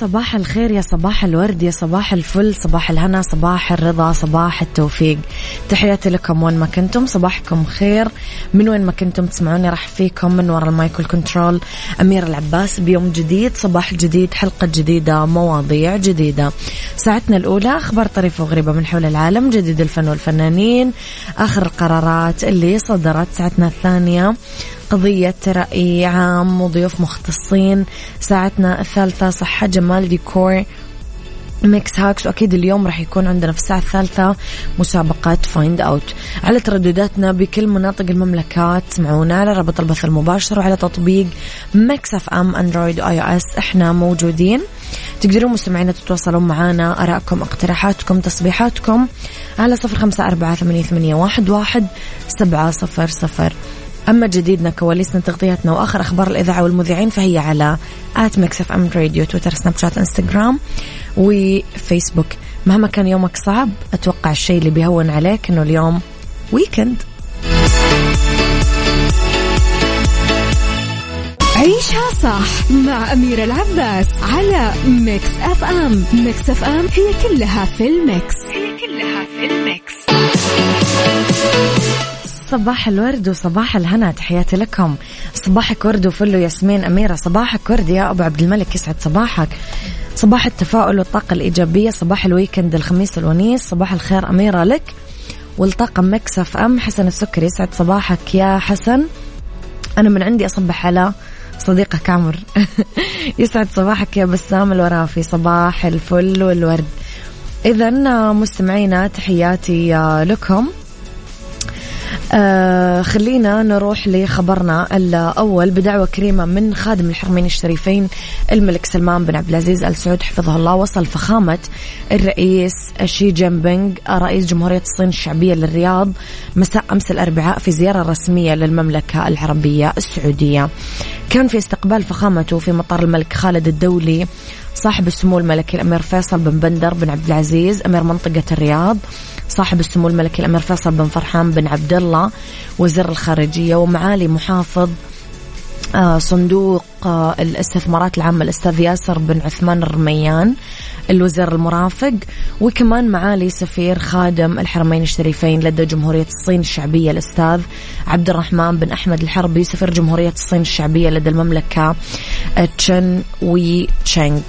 صباح الخير يا صباح الورد يا صباح الفل صباح الهنا صباح الرضا صباح التوفيق. تحياتي لكم وين ما كنتم صباحكم خير. من وين ما كنتم تسمعوني راح فيكم من وراء المايكل كنترول أمير العباس بيوم جديد صباح جديد حلقة جديدة مواضيع جديدة. ساعتنا الأولى أخبار طريفة وغريبة من حول العالم جديد الفن والفنانين آخر القرارات اللي صدرت. ساعتنا الثانية قضية رأي عام وضيوف مختصين. ساعتنا الثالثة صحة جمال ديكور Mix hacks وأكيد اليوم راح يكون عندنا في الساعة الثالثة مسابقة find out على تردداتنا بكل مناطق المملكة تسمعونا على رابط البث المباشر وعلى تطبيق Mix FM Android و iOS. إحنا موجودين. تقدرون مستمعينا تتواصلون معنا آرائكم اقتراحاتكم تصبيحاتكم على صفر خمسة أربعة ثمانية واحد سبعة صفر صفر. أما جديدنا كواليسنا تغطياتنا وآخر أخبار الإذاعة والمذيعين فهي على at Mix FM Radio تويتر سناب شات إنستغرام وفيسبوك. مهما كان يومك صعب أتوقع الشيء اللي بيهون عليك أنه اليوم weekend عيشها صح مع أميرة العباس على Mix FM. Mix FM هي كلها في ال mix. هي كلها في ال mix. صباح الورد وصباح الهنا. تحياتي لكم. صباحك ورد وفل وياسمين أميرة. صباحك ورد يا أبو عبد الملك يسعد صباحك. صباح التفاؤل والطاقة الإيجابية. صباح ال weekend الخميس الونيس. صباح الخير أميرة لك. ولطاقم Mix FM. حسن السكري يسعد صباحك يا حسن. أنا من عندي أصبح على صديقك عمر يسعد صباحك يا بسام. الورافي صباح الفل والورد. إذا مستمعينا تحياتي لكم. آه خلينا نروح لخبرنا الأول. بدعوة كريمة من خادم الحرمين الشريفين الملك سلمان بن عبد العزيز آل سعود حفظه الله وصل فخامة الرئيس شي جين بينغ رئيس جمهورية الصين الشعبية للرياض مساء أمس الأربعاء في زيارة رسمية للمملكة العربية السعودية. كان في استقبال فخامته في مطار الملك خالد الدولي صاحب السمو الملكي الأمير فيصل بن بندر بن عبد العزيز أمير منطقة الرياض صاحب السمو الملكي الأمير فيصل بن فرحان بن عبد الله وزير الخارجية ومعالي محافظ آه، صندوق آه، الاستثمارات العامة الأستاذ ياسر بن عثمان الرميان الوزير المرافق وكمان معالي سفير خادم الحرمين الشريفين لدى جمهورية الصين الشعبية الأستاذ عبد الرحمن بن أحمد الحربي سفير جمهورية الصين الشعبية لدى المملكة تشن وي تشينغ.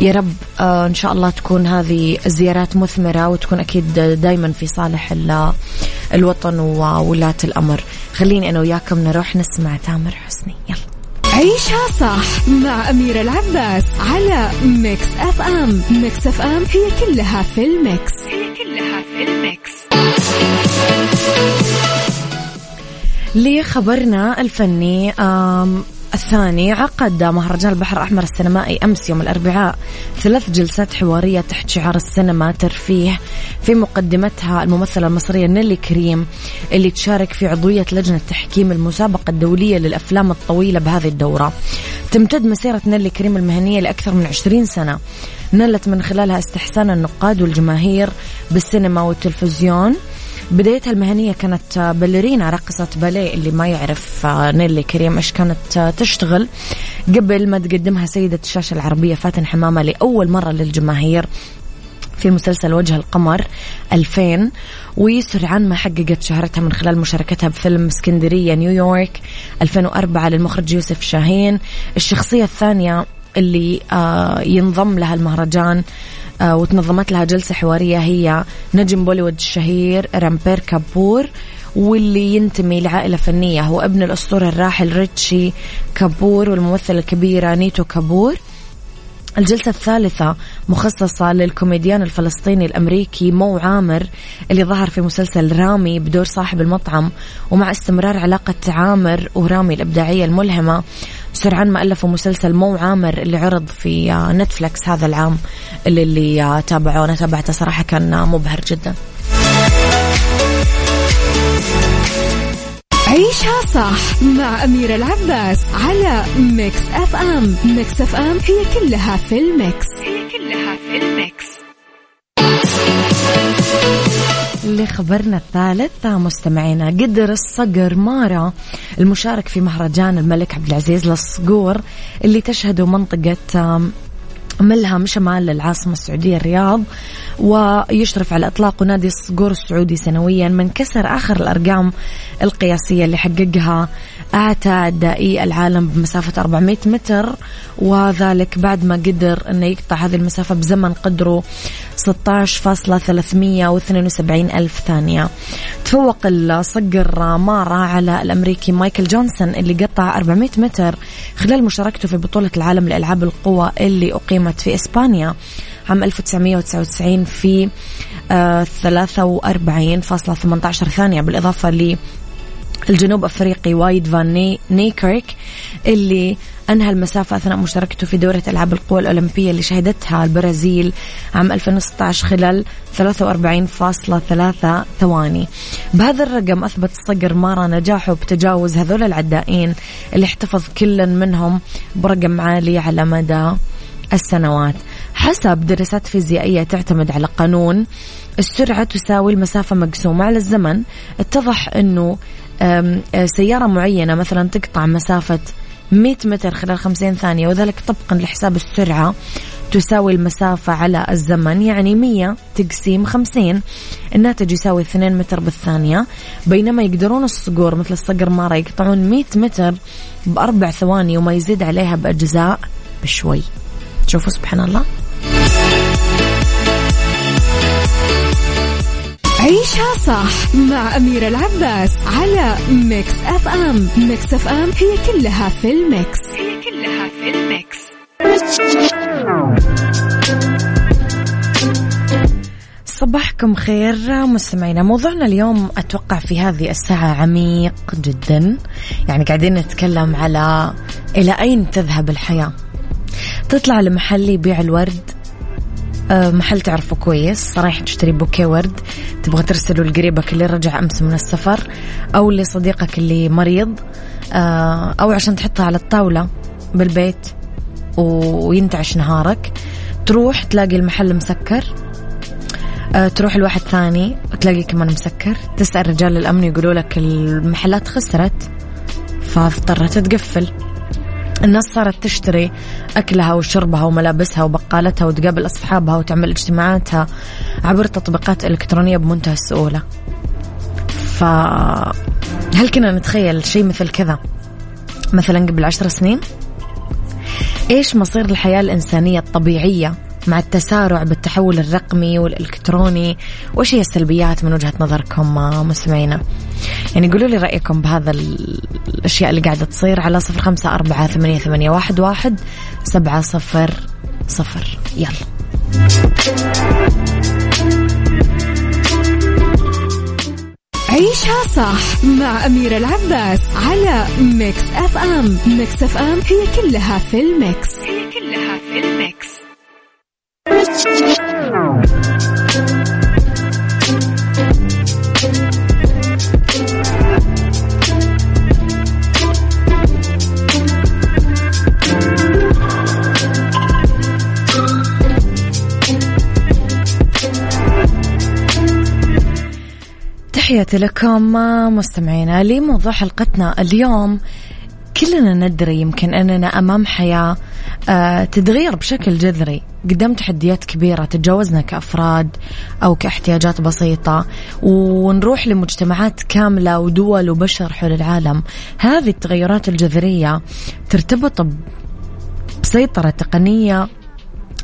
يا رب آه إن شاء الله تكون هذه الزيارات مثمرة وتكون أكيد دائما في صالح الوطن وولاة الأمر. خليني أنا وياكم نروح نسمع تامر حسني. يلا. عيشها صح مع أميرة العباس على Mix FM Mix FM هي كلها في ال mix. هي كلها في ال mix. لخبرنا الفني الثاني عقد مهرجان البحر الأحمر السينمائي أمس يوم الأربعاء ثلاث جلسات حوارية تحت شعار السينما ترفيه في مقدمتها الممثلة المصرية نيلي كريم اللي تشارك في عضوية لجنة تحكيم المسابقة الدولية للأفلام الطويلة بهذه الدورة. تمتد مسيرة نيلي كريم المهنية لأكثر من عشرين سنة. نلت من خلالها استحسان النقاد والجماهير بالسينما والتلفزيون. بدايتها المهنية كانت باليرينا راقصة باليه اللي ما يعرف آه، نيلي كريم إيش كانت آه، تشتغل. قبل ما تقدمها سيدة الشاشة العربية فاتن حمامة لأول مرة للجماهير في مسلسل وجه القمر 2000 وسرعان ما حققت شهرتها من خلال مشاركتها بفيلم اسكندرية نيويورك 2004 للمخرج يوسف شاهين. الشخصية الثانية اللي آه، ينضم لها المهرجان وتنظمت لها جلسة حوارية هي نجم بوليوود الشهير رانبير كابور واللي ينتمي لعائلة فنية. هو ابن الأسطورة الراحل ريشي كابور والممثلة الكبيرة نيتو كابور. الجلسة الثالثة مخصصة للكوميديان الفلسطيني الأمريكي مو عامر اللي ظهر في مسلسل رامي بدور صاحب المطعم ومع استمرار علاقة عامر ورامي الإبداعية الملهمة. سرعان ما ألفوا مسلسل مو عامر اللي عرض في Netflix هذا العام اللي, اللي تابعوه. أنا تابعته صراحة كان مبهر جدا. عيشها صح مع أميرة العباس على Mix FM Mix FM هي كلها في ال mix. هي كلها في ال mix. لخبرنا الثالث. مستمعينا قدر الصقر مارا المشارك في مهرجان الملك عبد العزيز للصقور اللي تشهده منطقة ملهم شمال العاصمة السعودية الرياض ويشرف على إطلاق نادي الصقور السعودي سنويا من كسر آخر الأرقام القياسية اللي حققها أعتى دائي العالم بمسافة 400 متر وذلك بعد ما قدر أنه يقطع هذه المسافة بزمن قدره 16,372 ألف ثانية. تفوق الصقر مارا على الأمريكي مايكل جونسون اللي قطع 400 متر خلال مشاركته في بطولة العالم لألعاب القوى اللي أقيمت في إسبانيا عام 1999 في 43.18 ثانية بالإضافة ل الجنوب أفريقي وايد فان نيكريك اللي أنهى المسافة أثناء مشاركته في دورة ألعاب القوى الأولمبية اللي شهدتها البرازيل عام 2016 خلال 43.3 ثواني. بهذا الرقم أثبت الصقر مارا نجاحه بتجاوز هذول العدائين اللي احتفظ كل منهم برقم عالي على مدى السنوات. حسب دراسات فيزيائية تعتمد على قانون السرعة تساوي المسافة مقسومة على الزمن اتضح أنه سيارة معينة مثلا تقطع مسافة 100 متر خلال 50 ثانية وذلك طبقا لحساب السرعة تساوي المسافة على الزمن يعني 100 تقسيم 50 الناتج يساوي 2 متر بالثانية. بينما يقدرون الصقور مثل الصقر مارا يقطعون 100 متر بأربع ثواني وما يزيد عليها بأجزاء بشوي. شوفوا سبحان الله. عيشها صح مع أميرة العباس على Mix FM. Mix FM هي كلها في ال mix. هي كلها في ال mix. صباحكم خير مستمعينا. موضوعنا اليوم أتوقع في هذه الساعة عميق جدا. يعني قاعدين نتكلم على إلى أين تذهب الحياة. تطلع لمحل يبيع الورد. محل تعرفه كويس؟ رايح تشتري بوكيه ورد تبغى ترسله لقريبك اللي رجع أمس من السفر أو لصديقك اللي مريض آه، أو عشان تحطها على الطاولة بالبيت وينتعش نهارك. تروح تلاقي المحل مسكر. آه، تروح لواحد ثاني وتلاقي كمان مسكر. تسأل رجال الأمن يقولوا لك المحلات خسرت فاضطرت تقفل. الناس صارت تشتري أكلها وشربها وملابسها وبقالتها وتقابل أصحابها وتعمل اجتماعاتها عبر تطبيقات إلكترونية بمنتهى السهولة. فهل كنا نتخيل شيء مثل كذا؟ مثلا قبل عشر سنين؟ إيش مصير الحياة الإنسانية الطبيعية مع التسارع بالتحول الرقمي والإلكتروني. وإيش هي السلبيات من وجهة نظركم مستمعينا؟ يعني قولوا لي رأيكم بهذا الأشياء اللي قاعدة تصير على صفر خمسة أربعة ثمانية, ثمانية واحد, واحد سبعة صفر صفر. يلا. عيشها صح مع أميرة العباس على Mix FM. Mix FM هي كلها في ال mix. تحياتي لكم مستمعينا لموضوع حلقتنا اليوم. كلنا ندري يمكن أننا أمام حياة آه، تتغير بشكل جذري. قدام تحديات كبيرة تتجاوزنا كأفراد أو كاحتياجات بسيطة ونروح لمجتمعات كاملة ودول وبشر حول العالم. هذه التغيرات الجذرية ترتبط سيطرة تقنية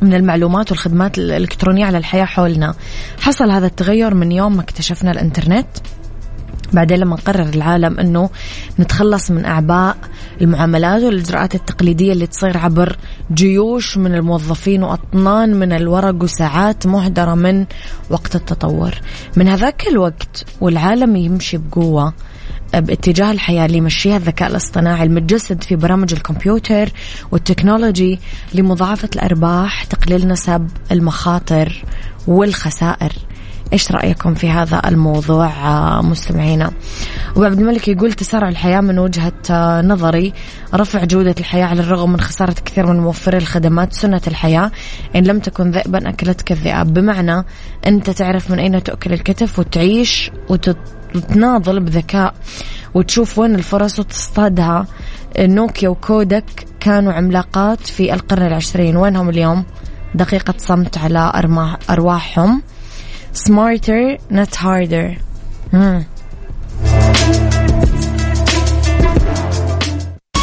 من المعلومات والخدمات الإلكترونية على الحياة حولنا. حصل هذا التغير من يوم ما اكتشفنا الإنترنت. بعدين لما قرر العالم إنه نتخلص من أعباء المعاملات والإجراءات التقليدية اللي تصير عبر جيوش من الموظفين وأطنان من الورق وساعات مهدره من وقت التطور. من هذاك الوقت والعالم يمشي بقوة باتجاه الحياة اللي يمشيها الذكاء الاصطناعي المتجسد في برامج الكمبيوتر والتكنولوجي لمضاعفة الأرباح تقليل نسب المخاطر والخسائر. إيش رأيكم في هذا الموضوع آه، مستمعينا؟ وعبد الملك يقول تسارع الحياة من وجهة آه، نظري. رفع جودة الحياة على الرغم من خسارة كثير من موفري الخدمات سنة الحياة. إن لم تكن ذئبا أكلتك الذئاب. بمعنى أنت تعرف من أين تؤكل الكتف وتعيش وتناضل بذكاء وتشوف وين الفرص وتصطادها. Nokia و Kodak كانوا عملاقات في القرن العشرين. وينهم اليوم؟ دقيقة صمت على أرواحهم. Smarter not harder. مم.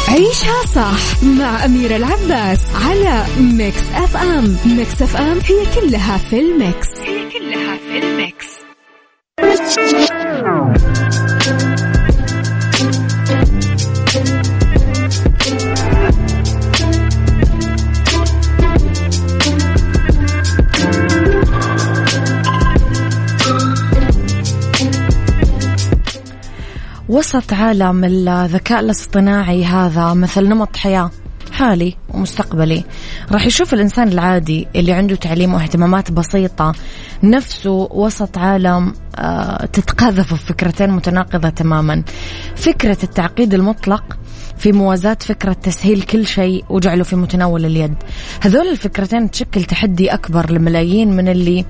عيشها صح مع أميرة العباس على Mix FM. Mix FM هي كلها في ال mix. هي كلها في ال mix. وسط عالم الذكاء الاصطناعي هذا مثل نمط حياة حالي ومستقبلي. راح يشوف الإنسان العادي اللي عنده تعليم واهتمامات بسيطة نفسه وسط عالم آه، تتقاذف فكرتين متناقضة تماما. فكرة التعقيد المطلق في موازاة فكرة تسهيل كل شيء وجعله في متناول اليد. هذول الفكرتين تشكل تحدي أكبر لملايين من اللي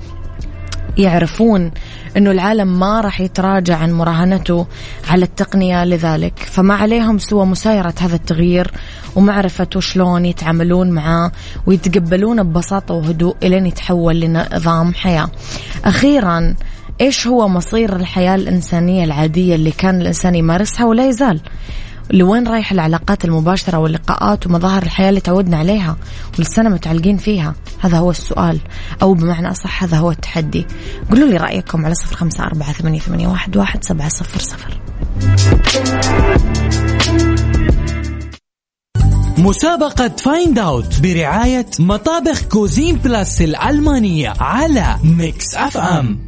يعرفون أنه العالم ما راح يتراجع عن مراهنته على التقنية لذلك. فما عليهم سوى مسايرة هذا التغيير ومعرفة شلون يتعاملون معاه ويتقبلونه ببساطة وهدوء إلين يتحول لنظام حياة. أخيرا إيش هو مصير الحياة الإنسانية العادية اللي كان الإنسان يمارسها ولا يزال؟ لوين رايح العلاقات المباشرة واللقاءات ومظاهر الحياة اللي تعودنا عليها ولسنا متعلقين فيها؟ هذا هو السؤال. أو بمعنى أصح هذا هو التحدي. قولوا لي رأيكم على صفر خمسة أربعة ثمانية, ثمانية واحد, واحد سبعة صفر صفر. مسابقة Find Out برعاية مطابخ Cuisine Plus الألمانية على Mix FM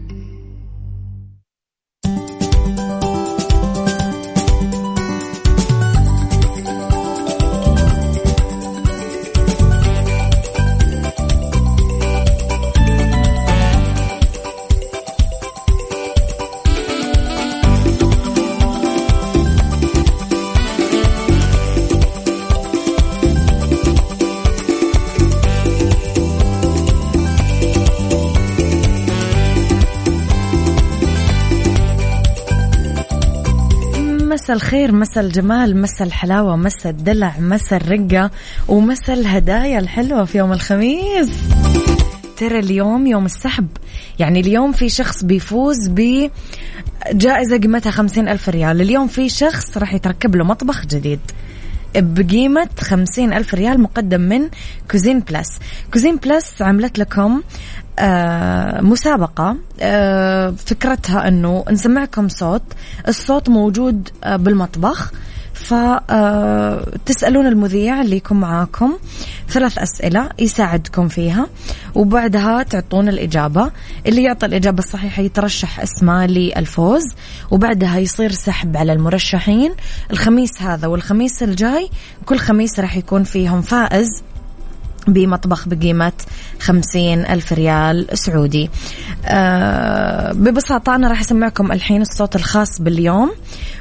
مسا الخير مسا الجمال مسا الحلاوة مسا الدلع مسا الرقة ومسا الهدايا الحلوة في يوم الخميس. ترى اليوم يوم السحب. يعني اليوم في شخص بيفوز بجائزة قيمتها خمسين ألف ريال. اليوم في شخص راح يتركب له مطبخ جديد بقيمة خمسين ألف ريال مقدم من Cuisine Plus Cuisine Plus عملت لكم مسابقة آه فكرتها أنه نسمعكم صوت الصوت موجود آه بالمطبخ فتسألون المذيع اللي يكون معاكم ثلاث أسئلة يساعدكم فيها وبعدها تعطون الإجابة اللي يعطي الإجابة الصحيحة يترشح اسمه للفوز وبعدها يصير سحب على المرشحين الخميس هذا والخميس الجاي كل خميس راح يكون فيهم فائز بمطبخ بقيمة خمسين ألف ريال سعودي. أه ببساطة أنا راح أسمعكم الحين الصوت الخاص باليوم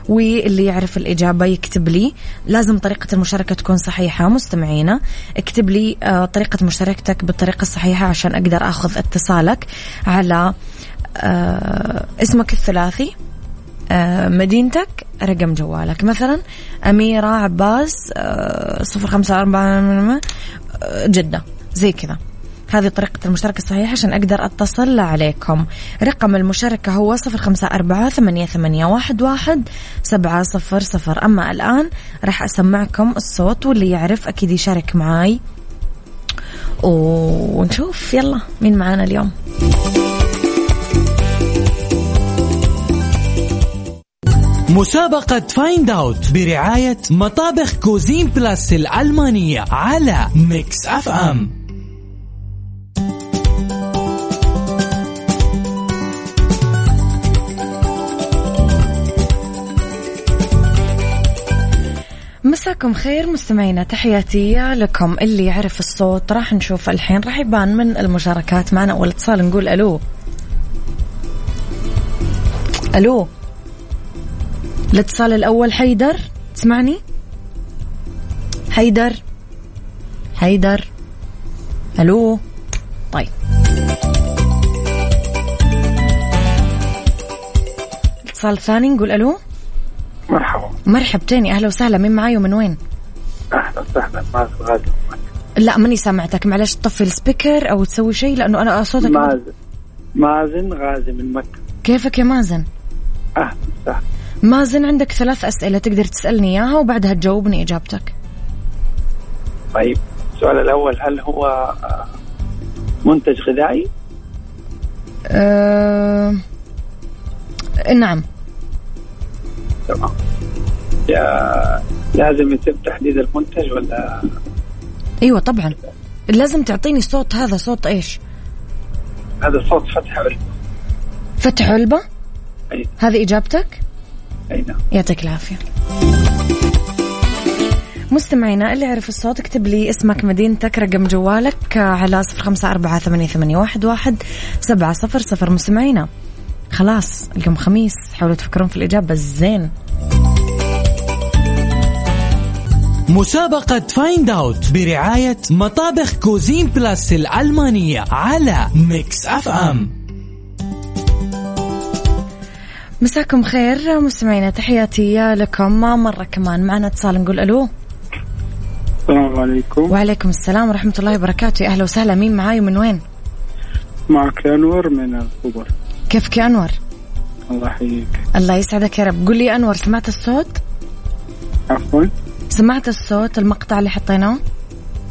واللي يعرف الإجابة يكتب لي. لازم طريقة المشاركة تكون صحيحة مستمعينا. اكتب لي أه طريقة مشاركتك بالطريقة الصحيحة عشان أقدر أخذ اتصالك على أه اسمك الثلاثي أه مدينتك رقم جوالك. مثلا أميرة عباس أه صفر خمسة أربعة جدة. زي كذا. هذه طريقة المشاركة الصحيحة عشان أقدر أتصل عليكم. رقم المشاركة هو صفر خمسة أربعة ثمانية, ثمانية واحد, واحد سبعة صفر صفر. أما الآن راح أسمعكم الصوت واللي يعرف أكيد يشارك معاي. ونشوف يلا مين معانا اليوم؟ مسابقة Find Out برعاية مطابخ Cuisine Plus الألمانية على Mix FM مساكم خير مستمعينا تحياتي لكم. اللي يعرف الصوت راح نشوف الحين. راح يبان من المشاركات معنا. أول اتصال نقول ألو. ألو. الاتصال الأول حيدر تسمعني؟ حيدر حيدر. ألو؟ طيب. الاتصال الثاني نقول ألو؟ مرحبا. مرحبتين أهلا وسهلا. مين معاي ومن وين؟ أهلا وسهلا. مازن غازي لا ماني سامعتك. معلش تطفي السبيكر أو تسوي شيء لأنه أنا صوتك مازن. مازن غازي من مكة. كيفك يا مازن؟ أهلا وسهلا. مازن عندك ثلاث أسئلة تقدر تسألني إياها وبعدها تجاوبني إجابتك. طيب السؤال الأول هل هو منتج غذائي؟ أه... نعم تمام يا لازم يتم تحديد المنتج ولا أيوه طبعا لازم تعطيني صوت هذا صوت إيش؟ هذا صوت فتح علبة فتح علبة؟ أي هذه إجابتك؟ أي نعم. يعطيك العافية. مستمعينا اللي يعرف الصوت اكتب لي اسمك مدينتك رقم جوالك على صفر خمسة أربعة ثمانية, ثمانية واحد, واحد سبعة صفر صفر. مستمعينا خلاص اليوم خميس حاولوا تفكرون في الإجابة. الزين مسابقة Find Out برعاية مطابخ Cuisine Plus الألمانية على Mix FM مساكم خير مستمعينا تحياتي لكم. مرة كمان معنا اتصال نقول ألو. السلام عليكم. وعليكم السلام ورحمة الله وبركاته. أهلا وسهلا. مين معاي ومن وين؟ معك أنور من الخبر كيفك يا أنور؟ الله يحييك. الله يسعدك يا رب. قل لي أنور سمعت الصوت؟ عفوا. سمعت الصوت المقطع اللي حطيناه؟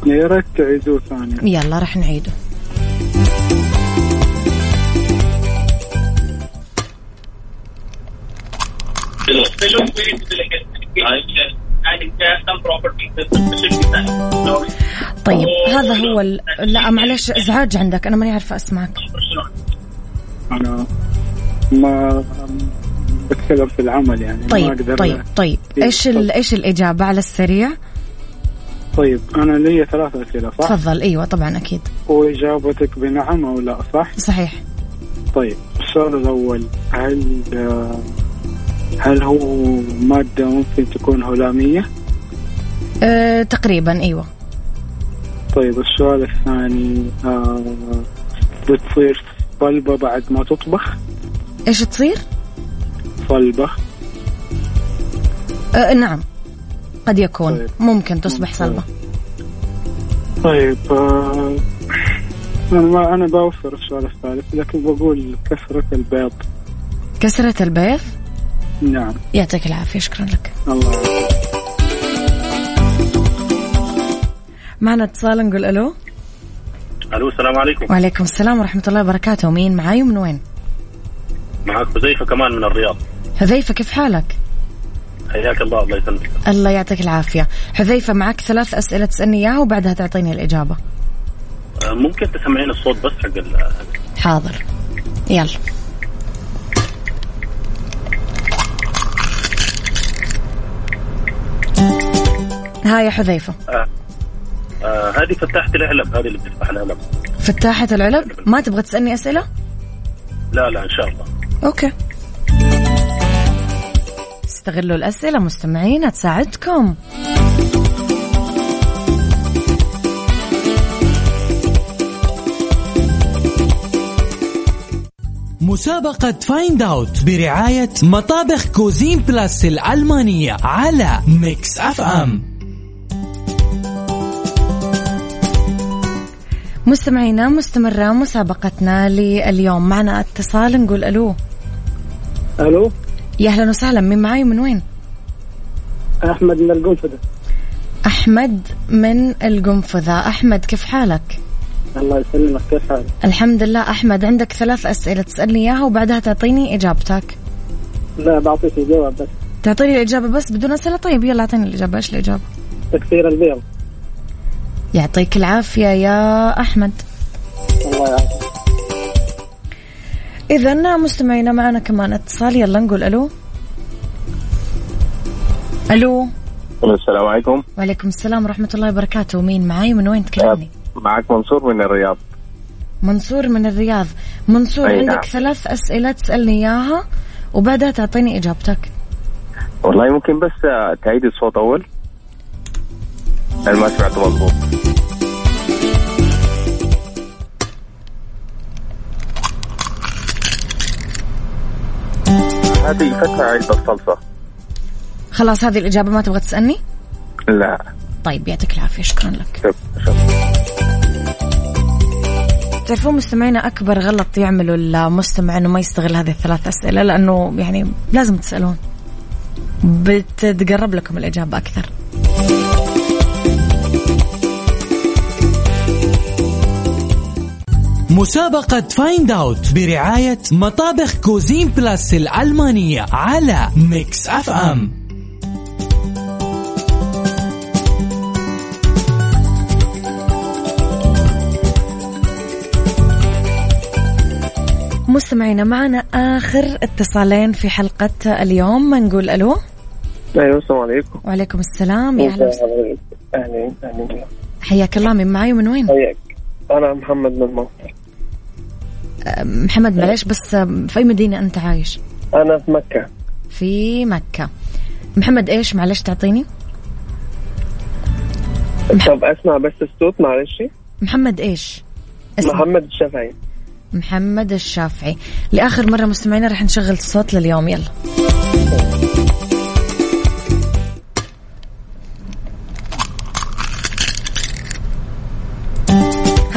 يا ريت تعيدوه ثاني يلا راح نعيده. طيب هذا هو ال... لا معلش ازعاج عندك أنا ماني عارفة أسمعك. أنا ما بتكلم في العمل يعني ما طيب أقدر طيب طيب. إيش ال... إيش الإجابة على السريع؟ طيب أنا لي ثلاث أسئلة صح؟ تفضل. أيوه طبعا أكيد. وإجابتك بنعم أو لا صح؟ صحيح. طيب السؤال الأول هل آه، هل هو مادة ممكن تكون هلاميه؟ أه تقريبا أيوه طيب السؤال الثاني آه بتصير صلبة بعد ما تطبخ؟ إيش تصير صلبة أه نعم قد يكون طيب. ممكن تصبح ممتاز. صلبة طيب آه أنا ما أنا بوفر السؤال الثالث لكن بقول كثرة البيض كسرة البيض نعم. يعطيك العافية شكرا لك. الله معنا اتصال نقول ألو. ألو السلام عليكم. وعليكم السلام ورحمة الله وبركاته. مين معاي ومن وين؟ معك حذيفة كمان من الرياض. حذيفة كيف حالك؟ حياك الله الله يسلمك. الله يعطيك العافية. حذيفة معك ثلاث أسئلة تسألني إياها وبعدها تعطيني الإجابة. آه، ممكن تسمعين الصوت بس حق ال- حاضر. يلا. هاي يا حذيفة. آه. هذه فتحت العلب هذه اللي بتفتح العلب فتاحة العلب ما تبغى تسألني أسئلة؟ لا لا إن شاء الله. أوكي. استغلوا الأسئلة مستمعين تساعدكم. مسابقة Find Out برعاية مطابخ Cuisine Plus الألمانية على Mix FM مستمعينا مستمرة مسابقتنا لليوم. معنا اتصال نقول ألو. ألو؟ يا أهلا وسهلا. مين معاي ومن وين؟ أحمد من القنفذة. أحمد من القنفذة. أحمد كيف حالك؟ الله يسلمك. كيف حالك؟ الحمد لله. أحمد عندك ثلاث أسئلة تسألني إياها وبعدها تعطيني إجابتك. لا بعطيك الجواب بس. تعطيني الإجابة بس بدون أسئلة؟ طيب يلا أعطيني الإجابة. إيش الإجابة؟ تكسير البيض. يعطيك العافية يا أحمد. الله يعافيك. إذا مستمعينا معنا كمان اتصال. يلا نقول ألو. ألو. السلام عليكم. وعليكم السلام ورحمة الله وبركاته. مين معاي؟ ومن وين تكلمني؟ معك منصور من الرياض. منصور من الرياض. منصور أي عندك نعم. ثلاث أسئلة تسألني إياها وبعدها تعطيني إجابتك. والله ممكن بس آه، تعيد الصوت أول. أنا ما سمعته مضبوط هذه فتحة علبة الصلصة خلاص هذه الإجابة ما تبغى تسألني؟ لا. طيب يعطيك العافية شكرا لك. شوف شوف تعرفون مستمعينا أكبر غلط يعمله المستمع أنه ما يستغل هذه الثلاث أسئلة لأنه يعني لازم تسألون. بتتقرب لكم الإجابة أكثر. مسابقة Find Out برعاية مطابخ Cuisine Plus الألمانية على Mix FM مستمعينا معنا آخر اتصالين في حلقة اليوم. نقول ألو؟ أيوه السلام عليكم. وعليكم السلام. يا أهلا وسهلا. أهلا أهلا حياك الله. من معي ومن وين؟ حياك. أنا محمد من مصر. محمد معلش بس في أي مدينة أنت عايش؟ أنا في مكة. في مكة. محمد إيش؟ معلش تعطيني. طب اسمع بس الصوت معلش. محمد إيش؟ اسمه محمد الشافعي. محمد الشافعي. لآخر مرة مستمعينا رح نشغل الصوت لليوم. يلا.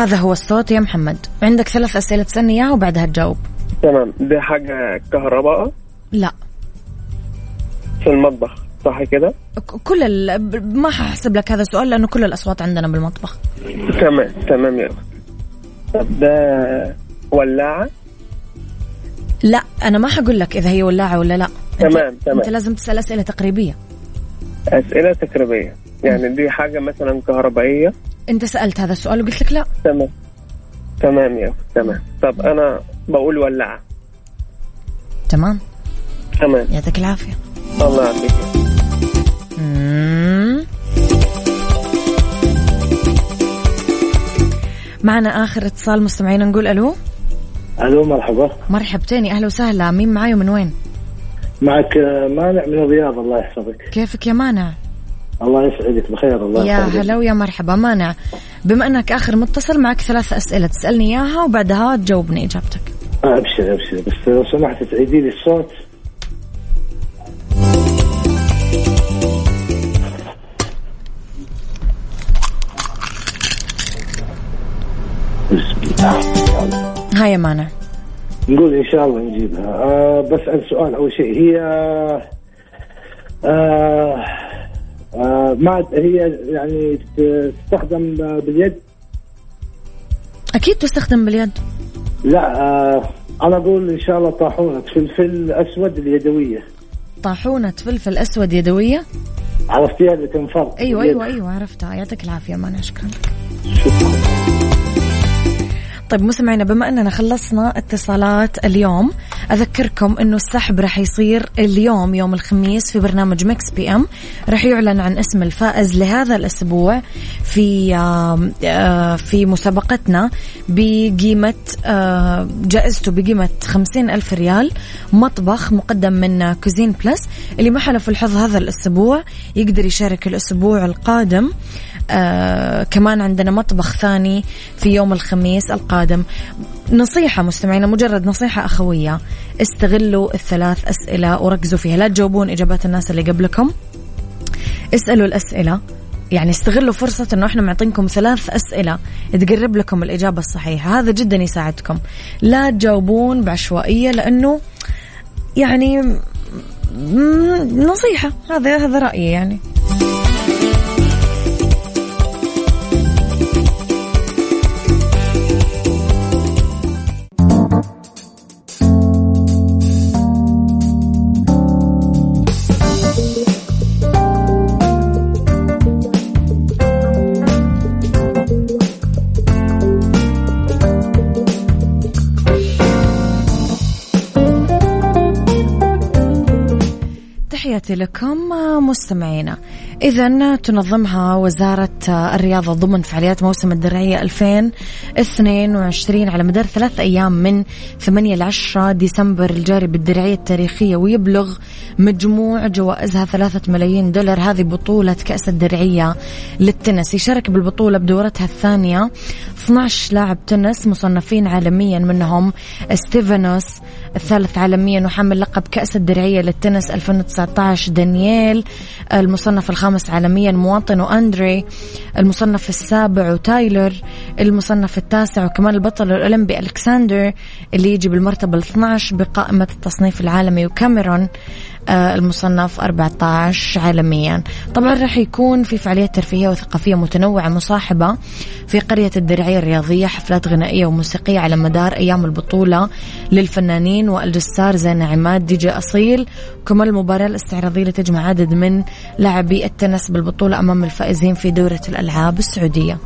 هذا هو الصوت يا محمد. عندك ثلاث أسئلة تسألني إياها وبعدها تجاوب. تمام. دي حاجة كهرباء؟ لا. في المطبخ صح كده؟ كل ال... ما ححسب لك هذا السؤال لأنه كل الأصوات عندنا بالمطبخ. تمام تمام يا. طب ده ولاعة؟ لا أنا ما حقول لك إذا هي ولاعة ولا لا. أنت... تمام، تمام. أنت لازم تسأل أسئلة تقريبية. أسئلة تقريبية. يعني دي حاجة مثلا كهربائية. أنت سألت هذا السؤال وقلت لك لا. تمام. تمام يا. تمام. طب أنا بقول ولاعه تمام. تمام. يعطيك العافية. الله مم. معنا آخر اتصال مستمعين نقول ألو. ألو مرحبا. مرحبتين يا أهلا وسهلا. مين معاي ومن وين؟ معك آه، مانع من الرياض الله يحفظك. كيفك يا مانع؟ الله يسعدك بخير الله يا هلا ويا مرحبا مانع بما أنك آخر متصل معك ثلاث أسئلة تسألني إياها وبعدها تجاوبني إجابتك. آه، أبشر أبشر. بس لو سمحت تعيدي لي الصوت. هاي مانع نقول إن شاء الله نجيبها. آه بسأل سؤال أول شيء. هي آه ما هي يعني تستخدم باليد؟ أكيد تستخدم باليد. لا آه أنا أقول إن شاء الله طاحونة فلفل أسود اليدوية. طاحونة فلفل أسود يدوية؟ عرفتيها اللي تنفر أيوة أيوة أيوة عرفتها. يعطيك العافية مانع شكرا. لك طيب مستمعينا بما إننا خلصنا اتصالات اليوم أذكركم إنه السحب راح يصير اليوم يوم الخميس في برنامج Mix PM. راح يعلن عن اسم الفائز لهذا الأسبوع في آه، في مسابقتنا بقيمة آه، جائزته بقيمة خمسين ألف ريال مطبخ مقدم من Cuisine Plus اللي ما حالفه الحظ هذا الأسبوع يقدر يشارك الأسبوع القادم. آه كمان عندنا مطبخ ثاني في يوم الخميس القادم. نصيحة مستمعينا مجرد نصيحة أخوية استغلوا الثلاث أسئلة وركزوا فيها. لا تجاوبون إجابات الناس اللي قبلكم. اسألوا الأسئلة. يعني استغلوا فرصة إنه إحنا معطينكم ثلاث أسئلة تقرب لكم الإجابة الصحيحة، هذا جدا يساعدكم. لا تجاوبون بعشوائية لأنه يعني نصيحة. هذا هذا رأيي يعني. تحياتي لكم مستمعينا إذا تنظمها وزارة الرياضة ضمن فعاليات موسم الدرعية 2022 على مدار ثلاث أيام من 8 ل 10 ديسمبر الجاري بالدرعية التاريخية ويبلغ مجموع جوائزها ثلاثة ملايين دولار. هذه بطولة كأس الدرعية للتنس. يشارك بالبطولة بدورتها الثانية 12 لاعب تنس مصنفين عالميا منهم ستيفانوس الثالث عالميا وحامل لقب كأس الدرعية للتنس 2019 دانييل. المصنف الخامس عالميا مواطنه أندري المصنف السابع وتايلر المصنف التاسع وكمان البطل الأولمبي ألكسندر اللي يجي بالمرتبة ال 12 بقائمة التصنيف العالمي وكاميرون. المصنف 14 عالميا. طبعا راح يكون في فعاليات ترفيهية وثقافية متنوعة مصاحبة في قرية الدرعية الرياضية حفلات غنائية وموسيقية على مدار أيام البطولة للفنانين والجسار زين عماد دي جي أصيل كمان المباراة الاستعراضية اللي تجمع عدد من لاعبي التنس بالبطولة أمام الفائزين في دورة الألعاب السعودية.